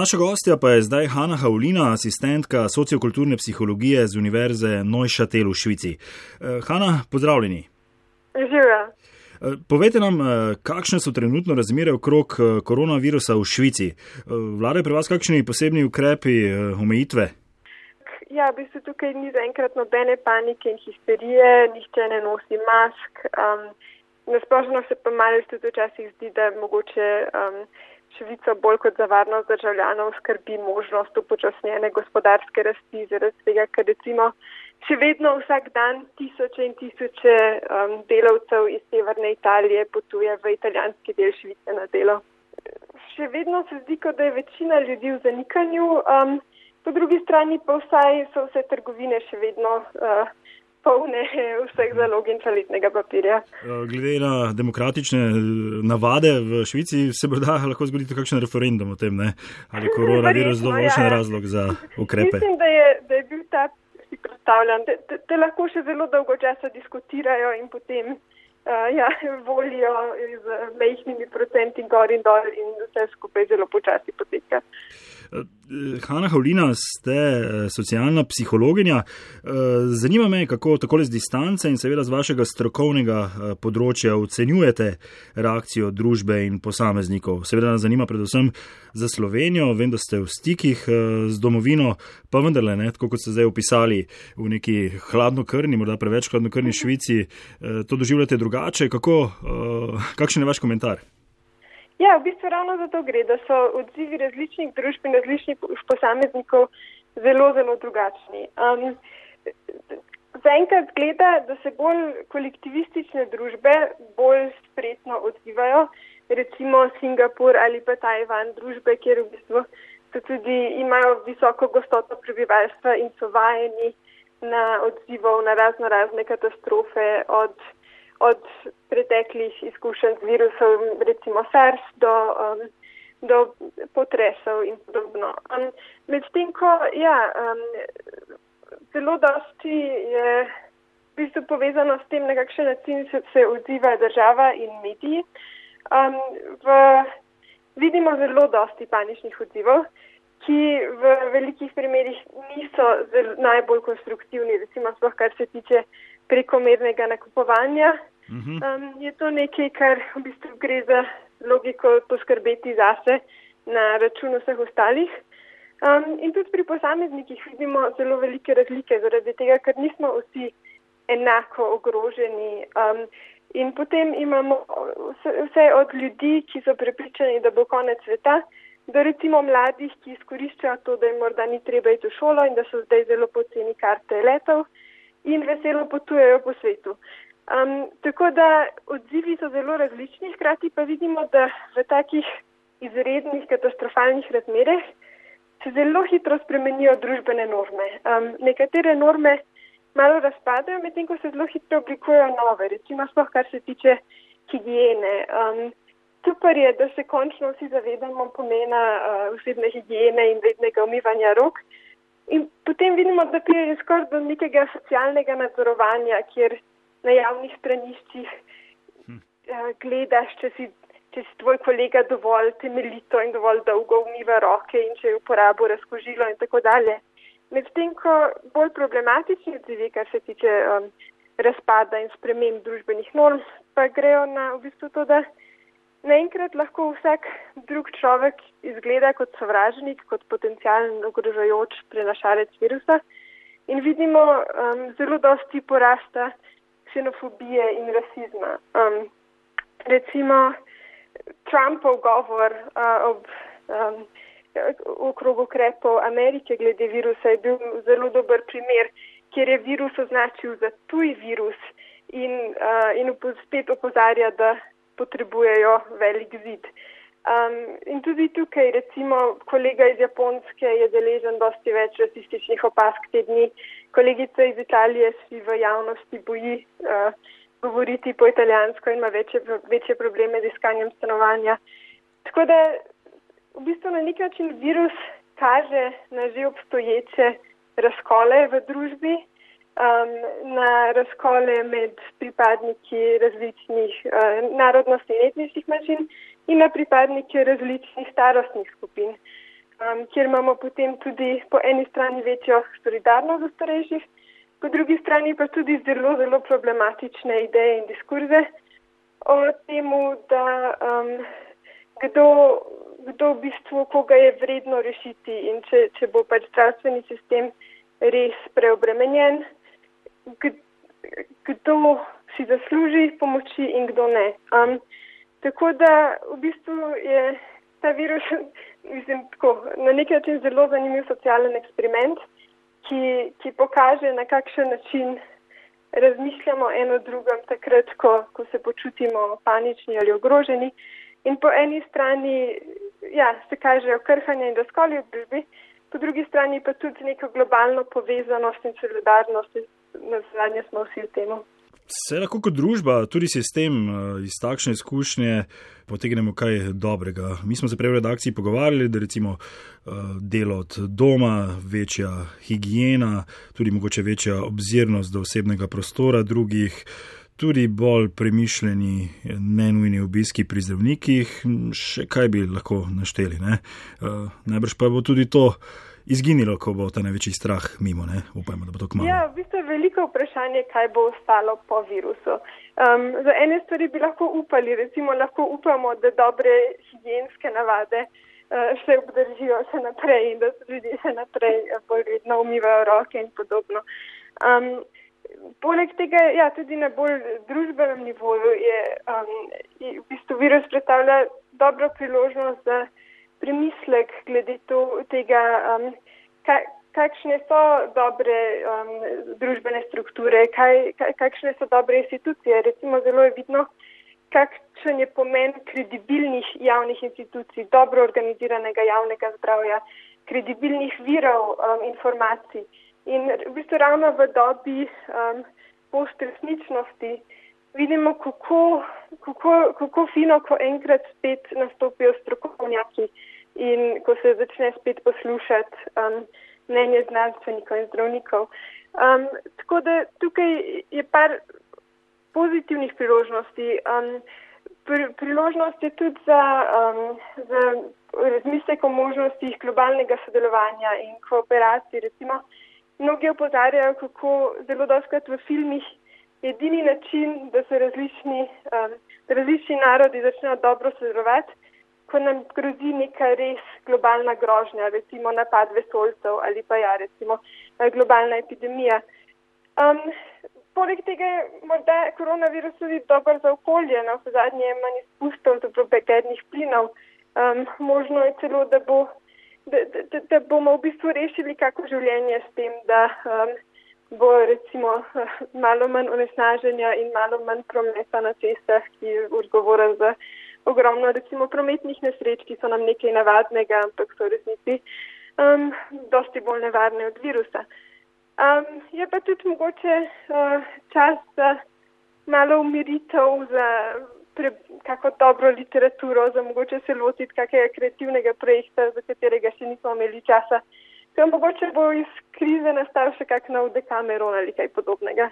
Naša gostja pa je zdaj Hanna Haulina, asistentka sociokulturne psihologije z Univerze Neuchâtel v Švici. Hanna, pozdravljeni. Živijo. Povejte nam, kakšne so trenutno razmere okrog koronavirusa v Švici. Vladajo pri vas kakšni posebni ukrepi, omejitve? Ja, v bistvu tukaj ni zaenkrat nobene panike in histerije, nihče ne nosi mask. Um, Nasplošno se pa malo tudi včasih zdi, da mogoče um, Švico bolj kot za varnost državljanov skrbi možnost upočasnjene gospodarske rasti, zaradi tega, ker recimo še vedno vsak dan tisoče in tisoče um, delavcev iz severne Italije potuje v italijanski del Švice na delo. Še vedno se zdi, kot da je večina ljudi v zanikanju. Um, Po drugi strani pa vsaj so vse trgovine še vedno uh, polne vseh zalog in toaletnega papirja. Glede na demokratične navade v Švici se bo da lahko zgoditi kakšen referendum o tem, ne? ali koronavirus dovoljšen ja. razlog za ukrepe. Mislim, da je, da je bil ta si predstavljan, da, da lahko še zelo dolgo časa diskutirajo in potem uh, ja, volijo z mehkimi procenti gor in dol in vse skupaj zelo počasi poteka. Hanna Haulina, ste eh, socialna psihologinja. Eh, zanima me, kako tako z distance in seveda z vašega strokovnega eh, področja ocenjujete reakcijo družbe in posameznikov. Seveda nas zanima predvsem za Slovenijo, vem, da ste v stikih z domovino, pa vendarle, ne, tako kot ste zdaj opisali, v neki hladnokrni, morda preveč hladnokrni Švici, to doživljate drugače. Kako, kakšen je vaš komentar? Ja, v bistvu ravno zato gre, da so odzivi različnih družb in različnih posameznikov zelo, zelo drugačni. Um, Zaenkrat gleda, da se bolj kolektivistične družbe bolj spretno odzivajo, recimo Singapur ali pa Tajvan, družbe, kjer v bistvu tudi imajo visoko gostoto prebivalstva in so vajeni na odzivov na razno razne katastrofe od od preteklih izkušenj z virusom, recimo SARS, do, um, do potresov in podobno. Um, Medtem ko, ja, um, zelo dosti je v bistvu povezano s tem, na kakšen način se, se odziva država in mediji. Um, v, vidimo zelo dosti paničnih odzivov, ki v velikih primerjih niso najbolj konstruktivni, recimo sploh kar se tiče prekomernega nakupovanja Um, je to nekaj, kar v bistvu gre za logiko poskrbeti zase na račun vseh ostalih. Um, in tudi pri posameznikih vidimo zelo velike razlike, zaradi tega, ker nismo vsi enako ogroženi. Um, in potem imamo vse, vse od ljudi, ki so prepričani, da bo konec sveta, do recimo mladih, ki izkoriščajo to, da jim morda ni treba iti v šolo in da so zdaj zelo poceni karte letov in veselo potujejo po svetu. Um, tako da odzivi so zelo različni, hkrati pa vidimo, da v takih izrednih katastrofalnih razmerah se zelo hitro spremenijo družbene norme. Um, nekatere norme malo razpadajo, medtem ko se zelo hitro oblikujejo nove, recimo sploh kar se tiče higiene. Um, super je, da se končno vsi zavedamo pomena uh, osebne higiene in vednega umivanja rok. In potem vidimo, da pride skoraj do nekega socialnega nadzorovanja, kjer na javnih straniščih hm. uh, gledaš, če si, če si tvoj kolega dovolj temeljito in dovolj dolgo umiva roke in če je uporabo razkožilo in tako dalje. Medtem, ko bolj problematični odzivi, kar se tiče um, razpada in sprememb družbenih norm, pa grejo na v bistvu to, da naenkrat lahko vsak drug človek izgleda kot sovražnik, kot potencijalen ogrožajoč prenašalec virusa. In vidimo um, zelo dosti porasta ksenofobije in rasizma. Um, recimo Trumpov govor uh, ob, um, okrog ukrepov Amerike glede virusa je bil zelo dober primer, kjer je virus označil za tuj virus in, uh, in spet opozarja, da potrebujejo velik zid. Um, in tudi tukaj, recimo, kolega iz Japonske je deležen dosti več rasističnih opask te dni. Kolegica iz Italije si v javnosti boji uh, govoriti po italijansko in ima večje, večje probleme z iskanjem stanovanja. Tako da v bistvu na nek način virus kaže na že obstoječe razkole v družbi, um, na razkole med pripadniki različnih uh, narodnosti in etničnih manjšin in na pripadnike različnih starostnih skupin. um, kjer imamo potem tudi po eni strani večjo solidarnost do starejših, po drugi strani pa tudi zelo, zelo problematične ideje in diskurze o tem, da um, kdo, kdo v bistvu koga je vredno rešiti in če, če bo pač zdravstveni sistem res preobremenjen, kdo si zasluži pomoči in kdo ne. Um, tako da v bistvu je ta virus mislim, tako, na nek način zelo zanimiv socialen eksperiment, ki, ki pokaže, na kakšen način razmišljamo eno drugem takrat, ko, ko se počutimo panični ali ogroženi. In po eni strani ja, se kažejo krhanje in razkoli v družbi, po drugi strani pa tudi neko globalno povezanost in solidarnost. Na zadnje smo vsi v tem. Se lahko kot družba, tudi sistem eh, iz takšne izkušnje potegnemo kaj dobrega. Mi smo se prej v redakciji pogovarjali, da recimo eh, delo od doma, večja higiena, tudi mogoče večja obzirnost do osebnega prostora drugih, tudi bolj premišljeni, nenujni obiski pri zdravnikih, še kaj bi lahko našteli. Ne? Eh, najbrž pa bo tudi to izginilo, ko bo ta največji strah mimo. Ne? Upajmo, da bo to kmalo. Ja, v bistvu je veliko vprašanje, kaj bo ostalo po virusu. Um, za ene stvari bi lahko upali, recimo lahko upamo, da dobre higijenske navade uh, se obdržijo še naprej in da se ljudje še naprej uh, bolj redno umivajo roke in podobno. Um, poleg tega, ja, tudi na bolj družbenem nivoju je, um, v bistvu virus predstavlja dobro priložnost za premislek glede to, tega, um, kaj, kakšne so dobre um, družbene strukture, kaj, kaj, kakšne so dobre institucije. Recimo zelo je vidno, kakšen je pomen kredibilnih javnih institucij, dobro organiziranega javnega zdravja, kredibilnih virov um, informacij. In v bistvu ravno v dobi um, postresničnosti vidimo, kako, kako, kako fino, ko enkrat spet nastopijo strokovnjaki in ko se začne spet poslušati um, mnenje znanstvenikov in zdravnikov. Um, tako da tukaj je par pozitivnih priložnosti. Um, pr priložnost je tudi za, um, za razmislek o možnostih globalnega sodelovanja in kooperacij. Recimo, mnogi opozarjajo, kako zelo doskrat v filmih edini način, da se različni, um, različni narodi začnejo dobro sodelovati, ko nam grozi neka res globalna grožnja, recimo napad vesolcev ali pa ja, recimo eh, globalna epidemija. Um, poleg tega je morda koronavirus tudi dober za okolje, na no, zadnje je manj izpustov toplogrednih plinov. Um, možno je celo, da, bo, da, da, da bomo v bistvu rešili kako življenje s tem, da um, bo recimo malo manj onesnaženja in malo manj prometa na cestah, ki je odgovoren za ogromno recimo prometnih nesreč, ki so nam nekaj navadnega, ampak so resnici um, dosti bolj nevarne od virusa. Um, je pa tudi mogoče uh, čas za malo umiritev, za pre, kako dobro literaturo, za mogoče se lotiti kakega kreativnega projekta, za katerega še nismo imeli časa. Ker mogoče bo iz krize nastal še kak nov dekameron ali kaj podobnega.